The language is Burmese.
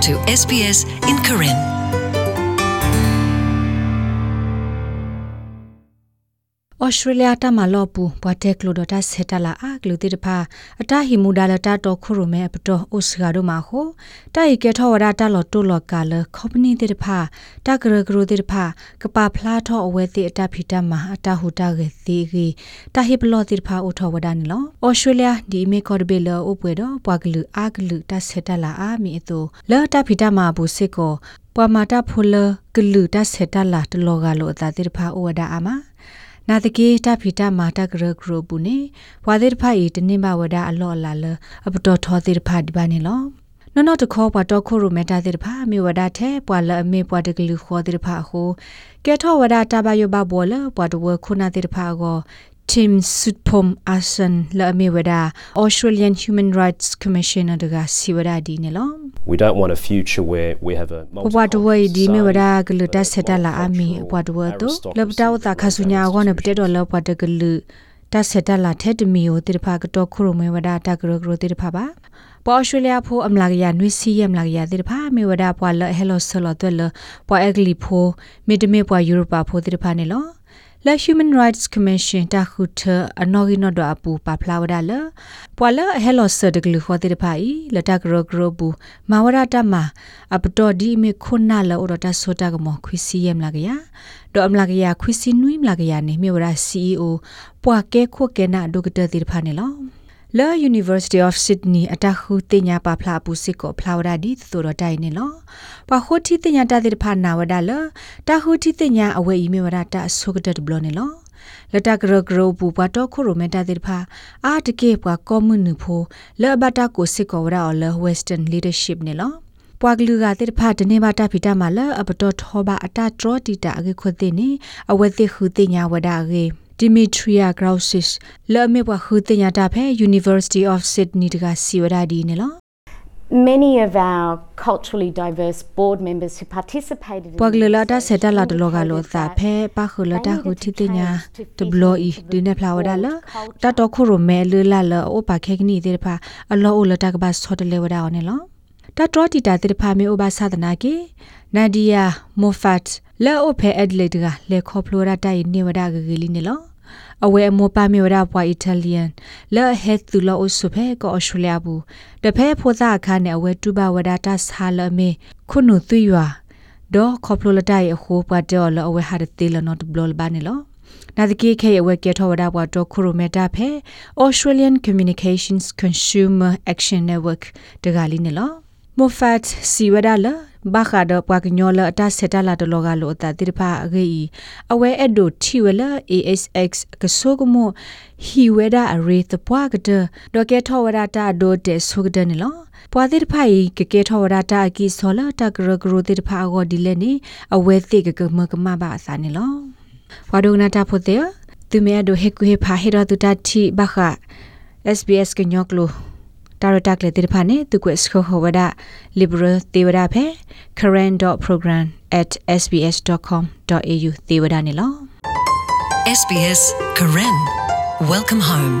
to SBS in Karen. ဩစတြေးလျတာမလောပူဘွာတက်ကလိုဒတာဆက်တလာအကလူတိတဖာအတဟီမူဒါလတာတော့ခုရမဲပတော်ဩစဂါဒိုမာဟိုတိုင်ကေထောဝဒတာလော်တိုလော်ကာလကော်ပနီတိတဖာတကရဂရတိတဖာကပဖလာထောအဝဲတိအတဖီတမအတဟူတာကေသီဂီတဟိပလောတိတဖာဥထောဝဒနီလောဩစတြေးလျဒီမေကော်ဒဘေလောဥပွဲတော့ဘွာကလူအကလူတဆက်တလာအာမီအတူလော်တဖီတမဘူးစစ်ကိုပွာမာတာဖိုလကလူတဆက်တလာတလောကလောအတာတိတဖာဥဝဒအာမ နာတကေတဖီတမာတကရဂရပုနေဝါဒေတဖိုင်တနိမဝဒအလောလာလအပတော်ထောသေးတဖာဒီပါနေလောနော်နော်တခေါ်ပွားတော့ခုရမတာတဲ့တဖာမြေဝဒတဲ့ပွာလအမေပွာတကလူခေါ်တဲ့တဖာဟိုကဲထောဝဒတာဘယဘဘောလပွာတဝခုနာတဲ့တဖာကို Tim Sutpom Asan la me wada Australian Human Rights Commission daga siwada di ne lo We don't want a future where we have a Wa do wai di me wada glu ta seta la ami wa do to labda ta khasunya go ne pte do lo pa de glu ta seta la the de mi o ti pha ka to khuro me wada ta gro gro ti pha ba ပေါ်အော်စတြေးလျဖိုအမလာကရနွေစီယမ်လာကရတဲ့ဖာမေဝဒပွာလဟဲလိုဆလောတွဲလပွာအဂလီဖိုမီဒမေပွာယူရိုပါဖိုတဲ့ဖာနေလော La Human Rights Commission ta khutha anogi no do apu pa flawada la pwala hello sir de glu khote de phai la ta gro gro bu mawara ta ma apto di me khonna la oro ta sota ga mo khwisi yem la ga ya do am la ga ya khwisi nui la ga ya ne me wara CEO pwa ke kho ke na do ga de de pha ne lo La University of Sydney အတခုတင်ညာပါဖလာပူစစ်ကိုဖလာဝဒဒီသို့တော့တိုင်နေလောပခုတီတင်ညာတတဲ့ဖာနာဝဒလတခုတီတင်ညာအဝဲဤမေဝဒတာဆုကတဲ့ဘလနေလောလတကရဂရပူပတော့ခိုရမတာတဲ့ဖာအာတကေပွားကောမွန်နူဖိုလဘတာကိုစစ်ကိုဝရအော်လ Western Leadership နေလောပွာကလူကတဲ့ဖာတနေပါတာဖီတာမလအပတော်ထောပါအတာထရတီတာအကေခွတဲ့နေအဝဲသိခုတင်ညာဝဒအကေ Dimitria Grausis လဲမေဘခုတင်ညာတာဖဲ University of Sydney တကစီဝဒါဒီနေလော Many of our culturally diverse board members who participated in ပကလလာတာဆက်တလာတလောကလောသာဖဲပခုလတာခုတီတင်ညာတဘလိုဤဒီနေဖလာဝဒါလာတတော်ခုရမဲလလာလအိုပါခဲကနီတဲ့ဖာအလောအိုလတာကဘာဆောတလေဝဒါအောင်နေလောတတော်တီတာတဲ့ဖာမေ အိုဘာသဒနာကေနာဒီယာမိုဖတ်လဲအိုဖဲအက်ဒလေတကလေခေါဖလိုရာတိုင်နေဝဒါဂဂီလီနေလောအဝဲမောပါမီဝရပွားအီတလီယန်လဲဟက်သူလောအဆုဖဲကောအော်စတြေးလျဘူးတဖဲဖိုသာခါနဲ့အဝဲတူပါဝဒတာဆာလမေခုနုသွီရွာဒေါ်ခေါပလိုလတိုင်အခိုးပွားတယ်လောအဝဲဟာတေလနော့ဘလောဘာနေလောနာဒကေခေအဝဲကေထောဝဒဘွားတော့ခရိုမက်တာဖဲ Australian Communications Consumer Action Network တဂါလီနေလောမိုဖတ်စီဝဒါလာ ဘာခါဒပွားကညောလအတဆက်တလာတလောကလောတတိဖာအဂေဤအဝဲအဒိုထီဝလာ ASX ကဆိုကမိုဟီဝဒါအရေတပွားကဒဒေါကေထောဝဒတာဒိုတေဆုကဒနေလောပွာတိဖိုင်ကကေထောဝဒတာကီဆောလာတကရဂရိုတိဖာအဂောဒီလေနေအဝဲတိကကမကမဘာအစာနေလောဝါဒုနာတာဖို့တဲ့သူမဲဒိုဟေကူဟေဖာဟေရတူတာတီဘခ SBS ကညောကလို တာရတက်လေတိဖာနေသူကွစခဟဝဒ liberal တေဝဒဖဲ current.program@sbs.com.au တေဝဒနေလော SBS Karen. Welcome home.